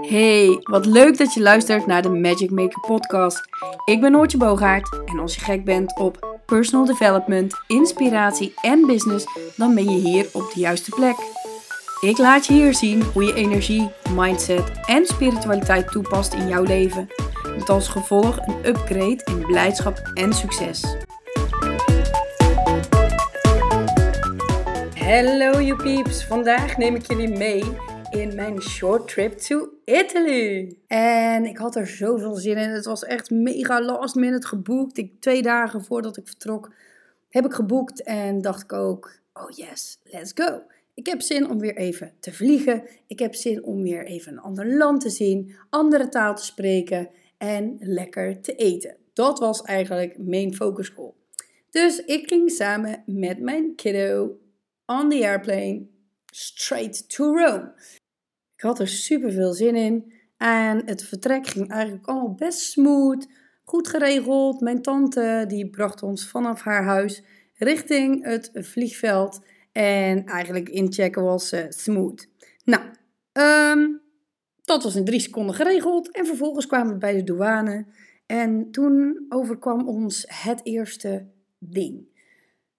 Hey, wat leuk dat je luistert naar de Magic Maker podcast. Ik ben Noortje Boogaard en als je gek bent op personal development, inspiratie en business, dan ben je hier op de juiste plek. Ik laat je hier zien hoe je energie, mindset en spiritualiteit toepast in jouw leven. Met als gevolg een upgrade in blijdschap en succes. Hallo you peeps, vandaag neem ik jullie mee in mijn short trip to Italy. En ik had er zoveel zin in. Het was echt mega last minute geboekt. Ik, twee dagen voordat ik vertrok heb ik geboekt en dacht ik ook, oh yes, let's go. Ik heb zin om weer even te vliegen. Ik heb zin om weer even een ander land te zien, andere taal te spreken en lekker te eten. Dat was eigenlijk mijn focus goal. Dus ik ging samen met mijn kiddo on the airplane straight to Rome. Ik had er super veel zin in. En het vertrek ging eigenlijk allemaal best smooth. Goed geregeld. Mijn tante die bracht ons vanaf haar huis richting het vliegveld. En eigenlijk inchecken was uh, smooth. Nou, um, dat was in drie seconden geregeld. En vervolgens kwamen we bij de douane. En toen overkwam ons het eerste ding.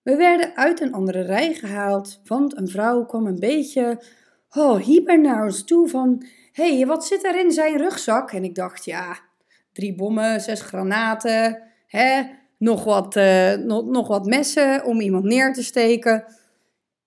We werden uit een andere rij gehaald, want een vrouw kwam een beetje oh, hyper naar ons toe van... Hé, hey, wat zit er in zijn rugzak? En ik dacht, ja, drie bommen, zes granaten, hè, nog, wat, uh, nog, nog wat messen om iemand neer te steken.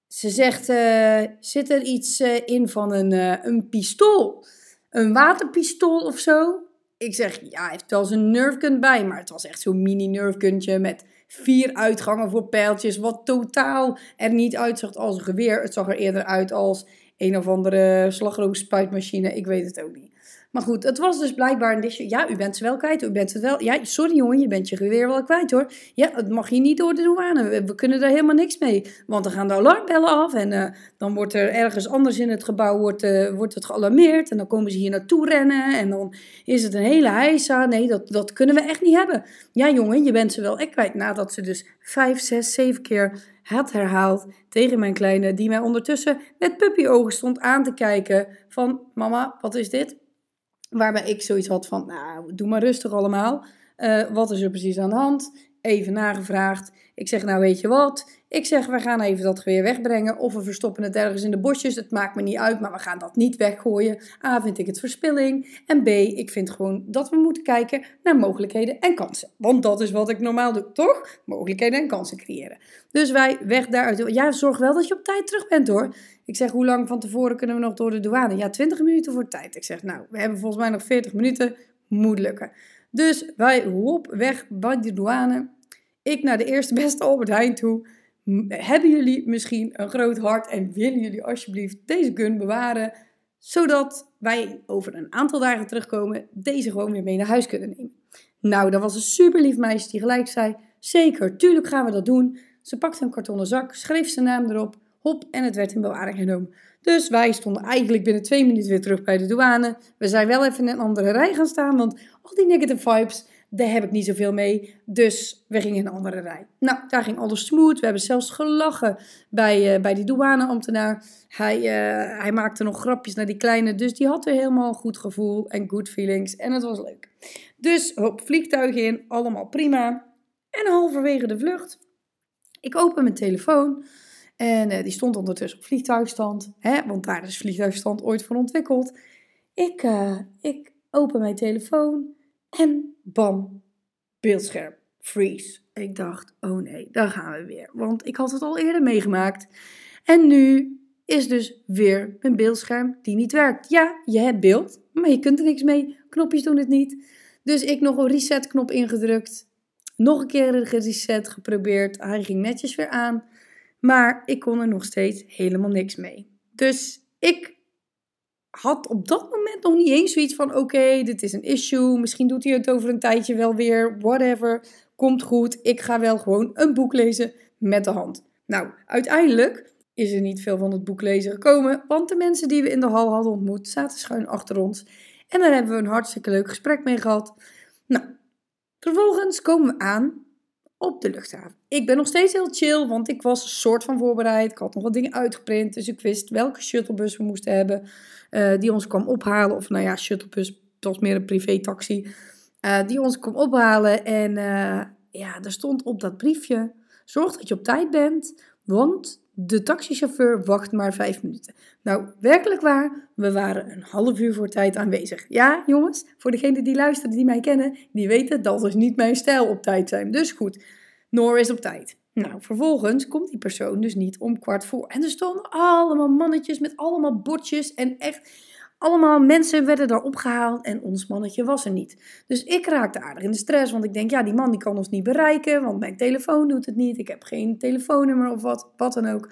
Ze zegt, uh, zit er iets uh, in van een, een pistool? Een waterpistool of zo? Ik zeg, ja, hij heeft wel zijn nerfgun bij, maar het was echt zo'n mini nerfguntje met vier uitgangen voor pijltjes, wat totaal er niet uitzag als een geweer. Het zag er eerder uit als een of andere slagroomspuitmachine. Ik weet het ook niet. Maar goed, het was dus blijkbaar een disje. Ja, u bent ze wel kwijt. U bent ze wel. Ja, sorry jongen, je bent je geweer wel kwijt hoor. Ja, het mag je niet door de douane. We, kunnen daar helemaal niks mee. Want dan gaan de alarmbellen af. En uh, dan wordt er ergens anders in het gebouw wordt, uh, wordt het gealarmeerd. En dan komen ze hier naartoe rennen. En dan is het een hele heisa. Nee, dat, dat kunnen we echt niet hebben. Ja, jongen, je bent ze wel echt kwijt. Nadat ze dus vijf, zes, zeven keer had herhaald tegen mijn kleine, die mij ondertussen met puppyogen stond aan te kijken van mama, wat is dit? Waarbij ik zoiets had van, nou, doe maar rustig allemaal. Uh, wat is er precies aan de hand? Even nagevraagd. Ik zeg, nou weet je wat? Ik zeg, we gaan even dat geweer wegbrengen. Of we verstoppen het ergens in de bosjes. Het maakt me niet uit, maar we gaan dat niet weggooien. A, vind ik het verspilling. En B, ik vind gewoon dat we moeten kijken naar mogelijkheden en kansen. Want dat is wat ik normaal doe, toch? Mogelijkheden en kansen creëren. Dus wij weg daaruit. Ja, zorg wel dat je op tijd terug bent hoor. Ik zeg, hoe lang van tevoren kunnen we nog door de douane? Ja, 20 minuten voor tijd. Ik zeg, nou, we hebben volgens mij nog 40 minuten. Moet lukken. Dus wij hop weg bij de douane. Ik naar de eerste beste Albert Heijn toe. Hebben jullie misschien een groot hart en willen jullie alsjeblieft deze gun bewaren? Zodat wij over een aantal dagen terugkomen, deze gewoon weer mee naar huis kunnen nemen. Nou, dat was een super lief meisje die gelijk zei: Zeker, tuurlijk gaan we dat doen. Ze pakte een kartonnen zak, schreef zijn naam erop, hop, en het werd in bewaring genomen. Dus wij stonden eigenlijk binnen twee minuten weer terug bij de douane. We zijn wel even in een andere rij gaan staan, want al die negative vibes, daar heb ik niet zoveel mee. Dus we gingen in een andere rij. Nou, daar ging alles smooth. We hebben zelfs gelachen bij, uh, bij die douaneambtenaar. Hij, uh, hij maakte nog grapjes naar die kleine. Dus die had weer helemaal goed gevoel en good feelings. En het was leuk. Dus hop, vliegtuig in. Allemaal prima. En halverwege de vlucht. Ik open mijn telefoon. En uh, die stond ondertussen op vliegtuigstand. Hè, want daar is vliegtuigstand ooit voor ontwikkeld. Ik, ik open mijn telefoon. En bam, beeldscherm, freeze. Ik dacht, oh nee, daar gaan we weer. Want ik had het al eerder meegemaakt. En nu is dus weer mijn beeldscherm die niet werkt. Ja, je hebt beeld, maar je kunt er niks mee. Knopjes doen het niet. Dus ik nog een reset knop ingedrukt. Nog een keer gereset geprobeerd. Hij ging netjes weer aan. Maar ik kon er nog steeds helemaal niks mee. Dus ik had op dat moment nog niet eens zoiets van: oké, dit is een issue. Misschien doet hij het over een tijdje wel weer. Whatever. Komt goed. Ik ga wel gewoon een boek lezen met de hand. Nou, uiteindelijk is er niet veel van het boek lezen gekomen. Want de mensen die we in de hal hadden ontmoet zaten schuin achter ons. En daar hebben we een hartstikke leuk gesprek mee gehad. Nou, vervolgens komen we aan op de luchthaven. Ik ben nog steeds heel chill, want ik was een soort van voorbereid. Ik had nog wat dingen uitgeprint, dus ik wist welke shuttlebus we moesten hebben. Uh, die ons kwam ophalen. Of nou ja, shuttlebus, was meer een privé-taxi. Uh, die ons kwam ophalen. En uh, ja, er stond op dat briefje: zorg dat je op tijd bent, want de taxichauffeur wacht maar vijf minuten. Nou, werkelijk waar, we waren een half uur voor tijd aanwezig. Ja, jongens, voor degenen die luisteren, die mij kennen, die weten dat is niet mijn stijl op tijd zijn. Dus goed, Noor is op tijd. Nou, vervolgens komt die persoon dus niet om kwart voor. En er stonden allemaal mannetjes met allemaal bordjes en echt allemaal mensen werden daar opgehaald en ons mannetje was er niet. Dus ik raakte aardig in de stress, want ik denk, ja, die man die kan ons niet bereiken, want mijn telefoon doet het niet. Ik heb geen telefoonnummer of wat, wat dan ook.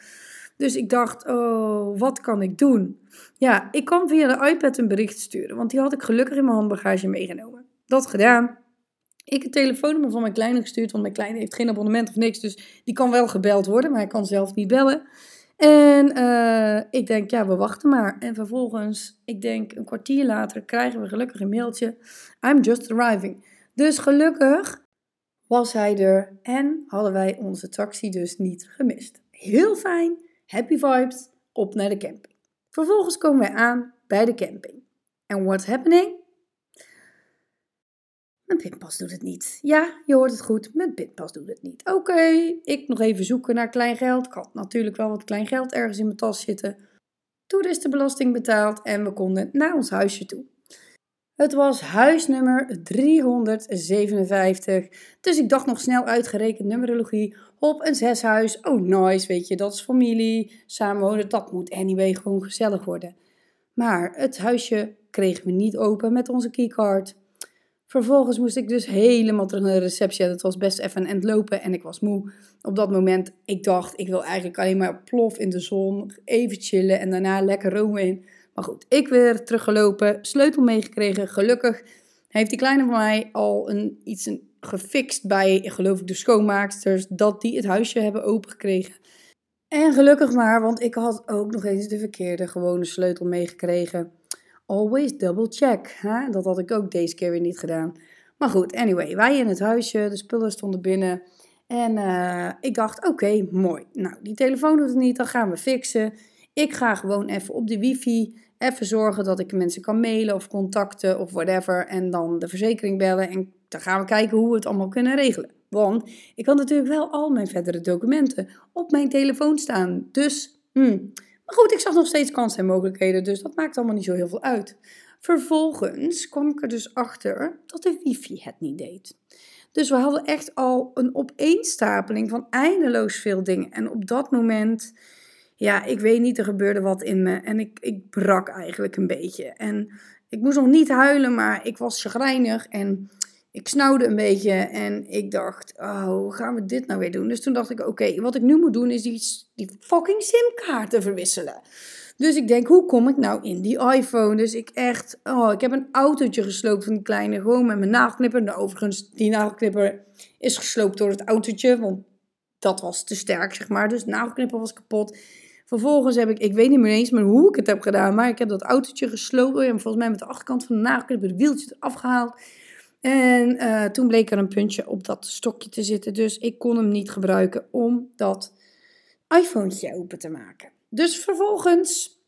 Dus ik dacht, oh, wat kan ik doen? Ja, ik kan via de iPad een bericht sturen, want die had ik gelukkig in mijn handbagage meegenomen. Dat gedaan. Ik het telefoonnummer van mijn kleine gestuurd, want mijn kleine heeft geen abonnement of niks, dus die kan wel gebeld worden, maar hij kan zelf niet bellen. En uh, ik denk, ja, we wachten maar. En vervolgens, ik denk een kwartier later, krijgen we gelukkig een mailtje. I'm just arriving. Dus gelukkig was hij er en hadden wij onze taxi dus niet gemist. Heel fijn, happy vibes, op naar de camping. Vervolgens komen wij aan bij de camping. En what's happening? Mijn pinpas doet het niet. Ja, je hoort het goed. Mijn pinpas doet het niet. Oké, ik nog even zoeken naar klein geld. Ik had natuurlijk wel wat klein geld ergens in mijn tas zitten. Toen is de belasting betaald en we konden naar ons huisje toe. Het was huisnummer 357. Dus ik dacht nog snel uitgerekend numerologie. Op een zeshuis. Oh, nice, weet je, dat is familie. Samenwonen, dat moet anyway gewoon gezellig worden. Maar het huisje kregen we niet open met onze keycard. Vervolgens moest ik dus helemaal terug naar de receptie. Het was best even een end lopen en ik was moe. Op dat moment, ik dacht, ik wil eigenlijk alleen maar plof in de zon. Even chillen en daarna lekker romen in. Maar goed, ik weer teruggelopen, sleutel meegekregen. Gelukkig heeft die kleine van mij al een, iets een, gefixt bij, geloof ik, de schoonmaaksters. Dat die het huisje hebben opengekregen. En gelukkig maar, want ik had ook nog eens de verkeerde gewone sleutel meegekregen always double check. Hè? Dat had ik ook deze keer weer niet gedaan. Maar goed, anyway, wij in het huisje, de spullen stonden binnen. En uh, ik dacht, oké, mooi. Nou, die telefoon doet het niet, dan gaan we fixen. Ik ga gewoon even op de wifi even zorgen dat ik mensen kan mailen of contacten of whatever. En dan de verzekering bellen en dan gaan we kijken hoe we het allemaal kunnen regelen. Want ik had natuurlijk wel al mijn verdere documenten op mijn telefoon staan. Dus, hmm, maar goed, ik zag nog steeds kansen en mogelijkheden, dus dat maakt allemaal niet zo heel veel uit. Vervolgens kwam ik er dus achter dat de wifi het niet deed. Dus we hadden echt al een opeenstapeling van eindeloos veel dingen. En op dat moment, ja, ik weet niet, er gebeurde wat in me. En ik, ik brak eigenlijk een beetje. En ik moest nog niet huilen, maar ik was chagrijnig. En ik snauwde een beetje en ik dacht, oh, hoe gaan we dit nou weer doen? Dus toen dacht ik, oké, wat ik nu moet doen is die, die fucking simkaarten verwisselen. Dus ik denk, hoe kom ik nou in die iPhone? Dus ik echt, oh, ik heb een autootje gesloopt van die kleine, gewoon met mijn nagelknipper. Nou, overigens, die nagelknipper is gesloopt door het autootje, want dat was te sterk, zeg maar. Dus de nagelknipper was kapot. Vervolgens heb ik, ik weet niet meer eens meer hoe ik het heb gedaan, maar ik heb dat autootje gesloopt. En volgens mij met de achterkant van de nagelknipper de wieltje eraf gehaald. En uh, toen bleek er een puntje op dat stokje te zitten. Dus ik kon hem niet gebruiken om dat iPhone open te maken. Dus vervolgens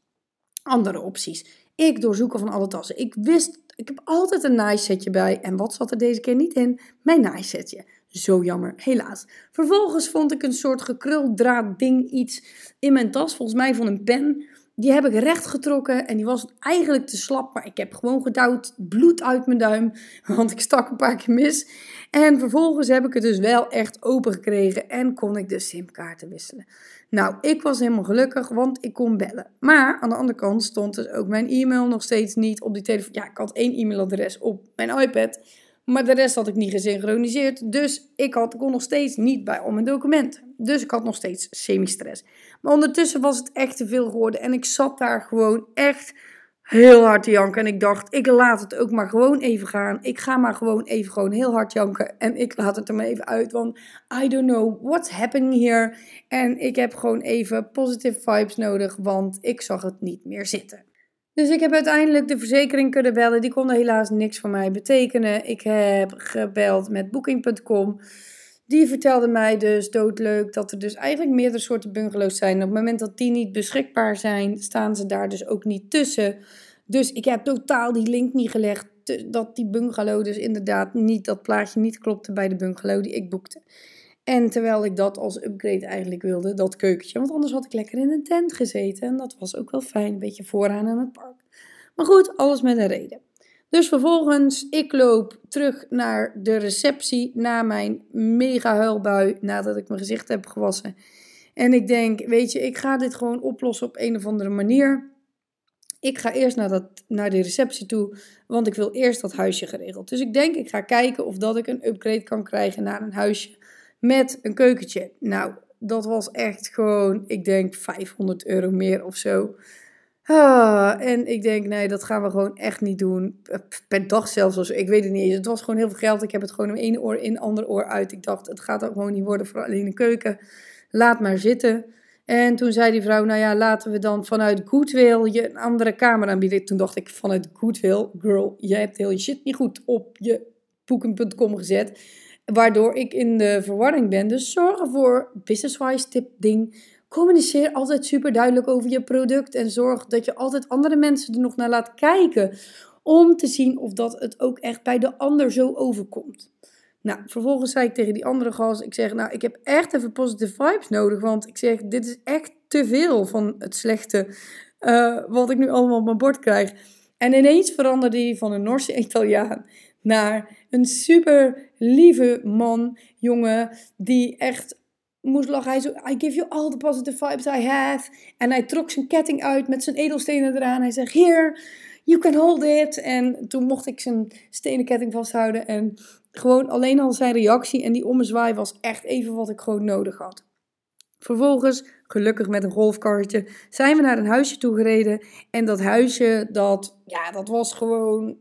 andere opties. Ik doorzoeken van alle tassen. Ik wist, ik heb altijd een nice setje bij. En wat zat er deze keer niet in? Mijn nice setje. Zo jammer, helaas. Vervolgens vond ik een soort gekruldraad ding iets in mijn tas. Volgens mij van een pen. Die heb ik recht getrokken en die was eigenlijk te slap, maar ik heb gewoon gedouwd, bloed uit mijn duim, want ik stak een paar keer mis. En vervolgens heb ik het dus wel echt open gekregen en kon ik de simkaarten wisselen. Nou, ik was helemaal gelukkig, want ik kon bellen. Maar aan de andere kant stond dus ook mijn e-mail nog steeds niet op die telefoon. Ja, ik had één e-mailadres op mijn iPad, maar de rest had ik niet gesynchroniseerd. Dus ik had, kon nog steeds niet bij al mijn documenten. Dus ik had nog steeds semi-stress. Maar ondertussen was het echt te veel geworden. En ik zat daar gewoon echt heel hard te janken. En ik dacht, ik laat het ook maar gewoon even gaan. Ik ga maar gewoon even gewoon heel hard janken. En ik laat het er maar even uit. Want I don't know what's happening here. En ik heb gewoon even positive vibes nodig. Want ik zag het niet meer zitten. Dus ik heb uiteindelijk de verzekering kunnen bellen. Die konden helaas niks voor mij betekenen. Ik heb gebeld met booking.com. Die vertelde mij dus doodleuk dat er dus eigenlijk meerdere soorten bungalows zijn. op het moment dat die niet beschikbaar zijn, staan ze daar dus ook niet tussen. Dus ik heb totaal die link niet gelegd dat die bungalow dus inderdaad niet, dat plaatje niet klopte bij de bungalow die ik boekte. En terwijl ik dat als upgrade eigenlijk wilde, dat keukentje. Want anders had ik lekker in een tent gezeten. En dat was ook wel fijn, een beetje vooraan aan het park. Maar goed, alles met een reden. Dus vervolgens, ik loop terug naar de receptie na mijn mega huilbui, nadat ik mijn gezicht heb gewassen. En ik denk, weet je, ik ga dit gewoon oplossen op een of andere manier. Ik ga eerst naar, dat, naar de receptie toe, want ik wil eerst dat huisje geregeld. Dus ik denk, ik ga kijken of dat ik een upgrade kan krijgen naar een huisje met een keukentje. Nou, dat was echt gewoon, ik denk 500 euro meer of zo. Ah, en ik denk, nee, dat gaan we gewoon echt niet doen. Per dag zelfs, of ik weet het niet eens. Het was gewoon heel veel geld. Ik heb het gewoon in één oor in, ander oor uit. Ik dacht, het gaat ook gewoon niet worden voor alleen een keuken. Laat maar zitten. En toen zei die vrouw, nou ja, laten we dan vanuit Goodwill je een andere kamer aanbieden. Toen dacht ik, vanuit Goodwill, girl, jij hebt heel je shit niet goed op je booking.com gezet. Waardoor ik in de verwarring ben. Dus zorg ervoor, business-wise tip ding. Communiceer altijd super duidelijk over je product. En zorg dat je altijd andere mensen er nog naar laat kijken. Om te zien of dat het ook echt bij de ander zo overkomt. Nou, vervolgens zei ik tegen die andere gast, ik zeg, nou, ik heb echt even positive vibes nodig, want ik zeg, dit is echt te veel van het slechte uh, wat ik nu allemaal op mijn bord krijg. En ineens veranderde hij van een Noorse Italiaan naar een super lieve man, jongen, die echt moest lachen. Hij zei, I give you all the positive vibes I have. En hij trok zijn ketting uit met zijn edelstenen eraan. Hij zegt, here, you can hold it. En toen mocht ik zijn stenen ketting vasthouden. En gewoon alleen al zijn reactie en die ommezwaai was echt even wat ik gewoon nodig had. Vervolgens, gelukkig met een golfkarretje, zijn we naar een huisje toe gereden. En dat huisje, dat, ja, dat was gewoon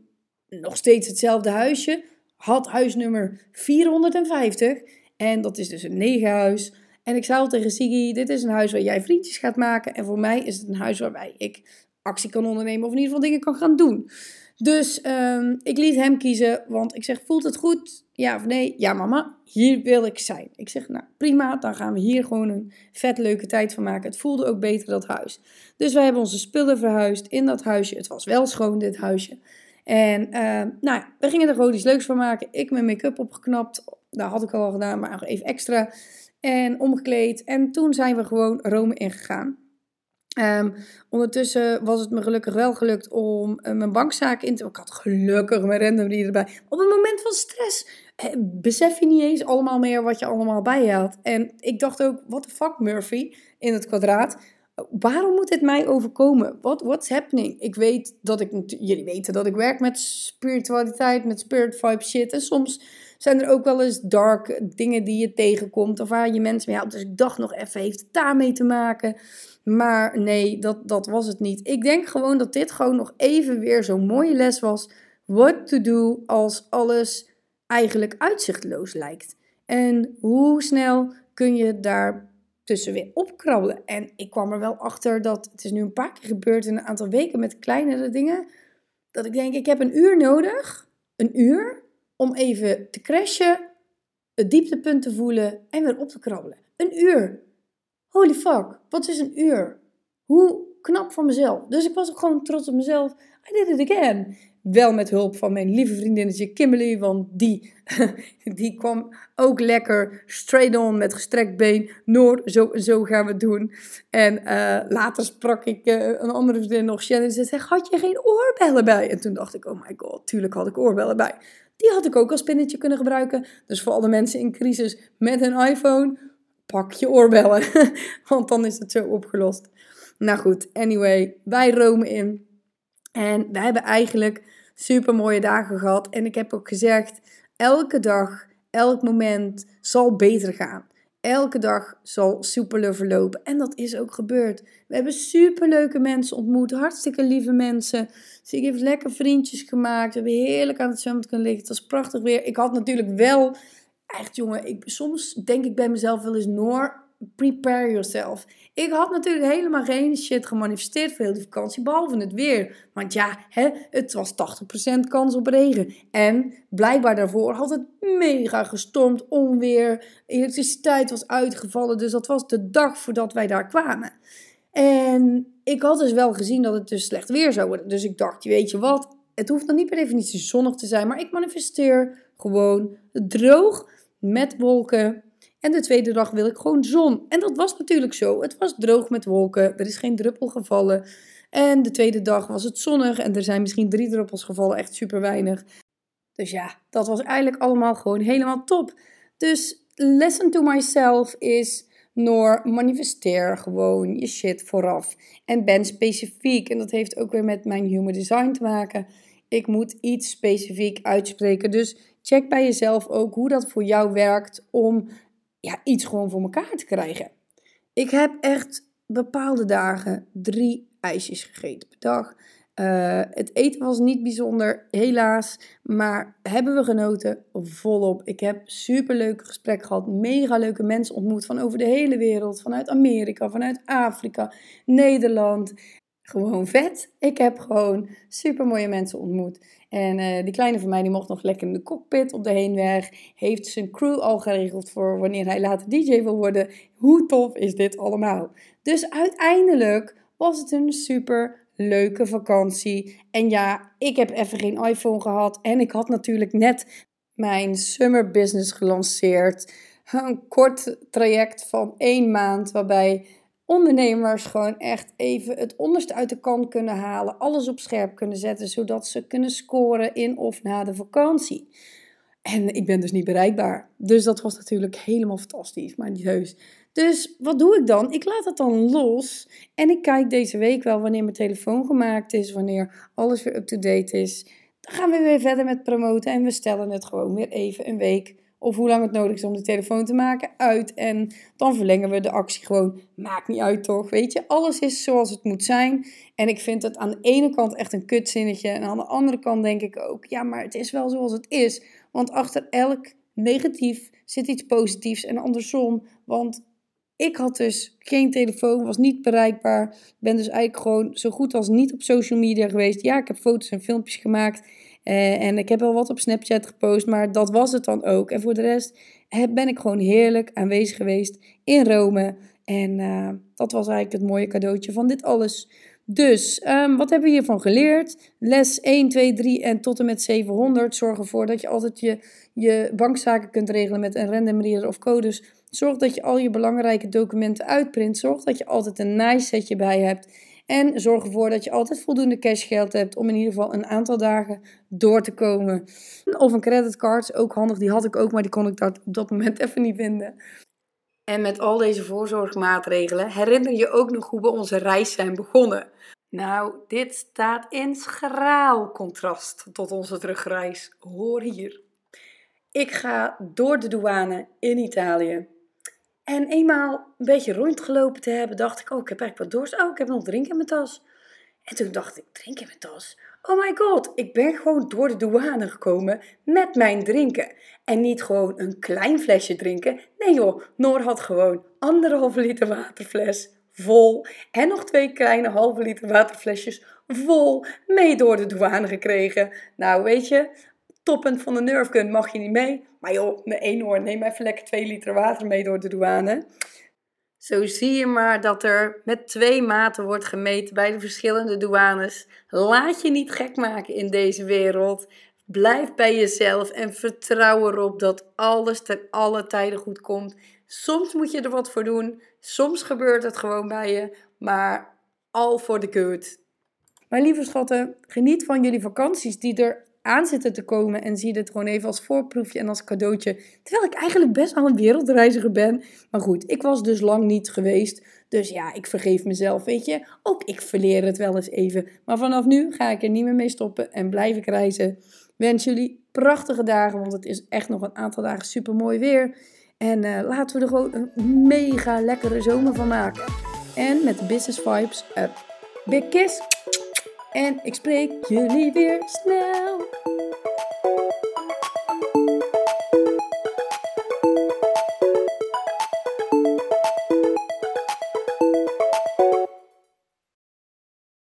nog steeds hetzelfde huisje. Had huisnummer 450. En dat is dus een negenhuis. En ik zei al tegen Sigi, dit is een huis waar jij vriendjes gaat maken. En voor mij is het een huis waarbij ik actie kan ondernemen of in ieder geval dingen kan gaan doen. Dus um, ik liet hem kiezen, want ik zeg, voelt het goed? Ja of nee? Ja mama, hier wil ik zijn. Ik zeg, nou prima, dan gaan we hier gewoon een vet leuke tijd van maken. Het voelde ook beter, dat huis. Dus wij hebben onze spullen verhuisd in dat huisje. Het was wel schoon, dit huisje. En uh, nou, we gingen er gewoon iets leuks van maken. Ik mijn make-up opgeknapt. Dat had ik al gedaan, maar nog even extra. En omgekleed. En toen zijn we gewoon Rome ingegaan. Um, ondertussen was het me gelukkig wel gelukt om uh, mijn bankzaken in te... Ik had gelukkig mijn renderie erbij. Op een moment van stress eh, besef je niet eens allemaal meer wat je allemaal bij je had. En ik dacht ook, what the fuck Murphy in het kwadraat. Waarom moet dit mij overkomen? What, what's happening? Ik weet dat ik... Jullie weten dat ik werk met spiritualiteit, met spirit vibe shit. En soms zijn er ook wel eens dark dingen die je tegenkomt. Of waar je mensen mee helpt. Dus ik dacht nog even, heeft het daarmee te maken? Maar nee, dat, dat was het niet. Ik denk gewoon dat dit gewoon nog even weer zo'n mooie les was. What to do als alles eigenlijk uitzichtloos lijkt. En hoe snel kun je daar tussen weer opkrabbelen. En ik kwam er wel achter dat het is nu een paar keer gebeurd in een aantal weken met kleinere dingen. Dat ik denk, ik heb een uur nodig. Een uur om even te crashen, het dieptepunt te voelen en weer op te krabbelen. Een uur. Holy fuck, wat is een uur? Hoe knap van mezelf. Dus ik was ook gewoon trots op mezelf. I did it again. Wel met hulp van mijn lieve vriendinnetje Kimberly, want die, die kwam ook lekker straight on met gestrekt been. Noor, zo zo gaan we het doen. En uh, later sprak ik uh, een andere vriendin nog, Shannon, ze zei, had je geen oorbellen bij? En toen dacht ik, oh my god, tuurlijk had ik oorbellen bij. Die had ik ook als pinnetje kunnen gebruiken. Dus voor alle mensen in crisis met een iPhone, pak je oorbellen. Want dan is het zo opgelost. Nou goed, anyway, wij Rome in. En we hebben eigenlijk super mooie dagen gehad. En ik heb ook gezegd, elke dag, elk moment zal beter gaan. Elke dag zal soepeler verlopen. En dat is ook gebeurd. We hebben superleuke mensen ontmoet. Hartstikke lieve mensen. Dus ik heb lekker vriendjes gemaakt. We hebben heerlijk aan het zwembad kunnen liggen. Het was prachtig weer. Ik had natuurlijk wel... Echt jongen, ik, soms denk ik bij mezelf wel eens... Noor, prepare yourself. Ik had natuurlijk helemaal geen shit gemanifesteerd voor heel die vakantie, behalve het weer. Want ja, hè, het was 80% kans op regen. En blijkbaar daarvoor had het mega gestormd, onweer, elektriciteit was uitgevallen. Dus dat was de dag voordat wij daar kwamen. En ik had dus wel gezien dat het dus slecht weer zou worden. Dus ik dacht, weet je wat, het hoeft dan niet per definitie zonnig te zijn, maar ik manifesteer gewoon droog met wolken. En de tweede dag wil ik gewoon zon. En dat was natuurlijk zo. Het was droog met wolken. Er is geen druppel gevallen. En de tweede dag was het zonnig. En er zijn misschien drie druppels gevallen. Echt super weinig. Dus ja, dat was eigenlijk allemaal gewoon helemaal top. Dus lesson to myself is. Noor, manifesteer gewoon je shit vooraf. En ben specifiek. En dat heeft ook weer met mijn human design te maken. Ik moet iets specifiek uitspreken. Dus check bij jezelf ook hoe dat voor jou werkt om ja, iets gewoon voor elkaar te krijgen. Ik heb echt bepaalde dagen drie ijsjes gegeten per dag. Uh, het eten was niet bijzonder, helaas. Maar hebben we genoten? Volop. Ik heb super leuke gesprekken gehad. Mega leuke mensen ontmoet van over de hele wereld. Vanuit Amerika, vanuit Afrika, Nederland. Gewoon vet. Ik heb gewoon super mooie mensen ontmoet. En uh, die kleine van mij die mocht nog lekker in de cockpit op de heenweg. Heeft zijn crew al geregeld voor wanneer hij later DJ wil worden. Hoe tof is dit allemaal? Dus uiteindelijk was het een super leuke vakantie. En ja, ik heb even geen iPhone gehad. En ik had natuurlijk net mijn summer business gelanceerd. Een kort traject van één maand waarbij ondernemers gewoon echt even het onderste uit de kant kunnen halen, alles op scherp kunnen zetten, zodat ze kunnen scoren in of na de vakantie. En ik ben dus niet bereikbaar. Dus dat was natuurlijk helemaal fantastisch, maar niet heus. Dus wat doe ik dan? Ik laat het dan los en ik kijk deze week wel wanneer mijn telefoon gemaakt is, wanneer alles weer up-to-date is. Dan gaan we weer verder met promoten en we stellen het gewoon weer even een week of hoe lang het nodig is om de telefoon te maken, uit. En dan verlengen we de actie gewoon. Maakt niet uit toch, weet je. Alles is zoals het moet zijn. En ik vind het aan de ene kant echt een kutzinnetje. En aan de andere kant denk ik ook, ja, maar het is wel zoals het is. Want achter elk negatief zit iets positiefs en andersom. Want ik had dus geen telefoon, was niet bereikbaar. Ben dus eigenlijk gewoon zo goed als niet op social media geweest. Ja, ik heb foto's en filmpjes gemaakt. Uh, en ik heb wel wat op Snapchat gepost, maar dat was het dan ook. En voor de rest ben ik gewoon heerlijk aanwezig geweest in Rome. En uh, dat was eigenlijk het mooie cadeautje van dit alles. Dus, um, wat hebben we hiervan geleerd? Les 1, 2, 3 en tot en met 700. Zorg ervoor dat je altijd je, je bankzaken kunt regelen met een random reader of codes. Zorg dat je al je belangrijke documenten uitprint. Zorg dat je altijd een nice setje bij hebt. En zorg ervoor dat je altijd voldoende cashgeld hebt om in ieder geval een aantal dagen door te komen. Of een creditcard ook handig, die had ik ook, maar die kon ik dat op dat moment even niet vinden. En met al deze voorzorgsmaatregelen herinner je ook nog hoe we onze reis zijn begonnen. Nou, dit staat in schraal contrast tot onze terugreis. Hoor hier. Ik ga door de douane in Italië. En eenmaal een beetje rondgelopen te hebben, dacht ik, oh, ik heb eigenlijk wat dorst. Oh, ik heb nog drinken in mijn tas. En toen dacht ik, drink in mijn tas? Oh my god, ik ben gewoon door de douane gekomen met mijn drinken. En niet gewoon een klein flesje drinken. Nee joh, Noor had gewoon anderhalve liter waterfles vol. En nog twee kleine halve liter waterflesjes vol mee door de douane gekregen. Nou weet je, toppunt van de nerfgun mag je niet mee. Maar joh, mijn eenhoor, neem even lekker 2 liter water mee door de douane. Zo zie je maar dat er met twee maten wordt gemeten bij de verschillende douanes. Laat je niet gek maken in deze wereld. Blijf bij jezelf en vertrouw erop dat alles ten alle tijden goed komt. Soms moet je er wat voor doen, soms gebeurt het gewoon bij je, maar al voor de good. Mijn lieve schatten, geniet van jullie vakanties die er aan zitten te komen en zie dit gewoon even als voorproefje en als cadeautje. Terwijl ik eigenlijk best wel een wereldreiziger ben. Maar goed, ik was dus lang niet geweest. Dus ja, ik vergeef mezelf, weet je. Ook ik verleer het wel eens even. Maar vanaf nu ga ik er niet meer mee stoppen en blijf ik reizen. Wens jullie prachtige dagen, want het is echt nog een aantal dagen super mooi weer. En uh, laten we er gewoon een mega lekkere zomer van maken. En met business vibes up. Big kiss. En ik spreek jullie weer snel.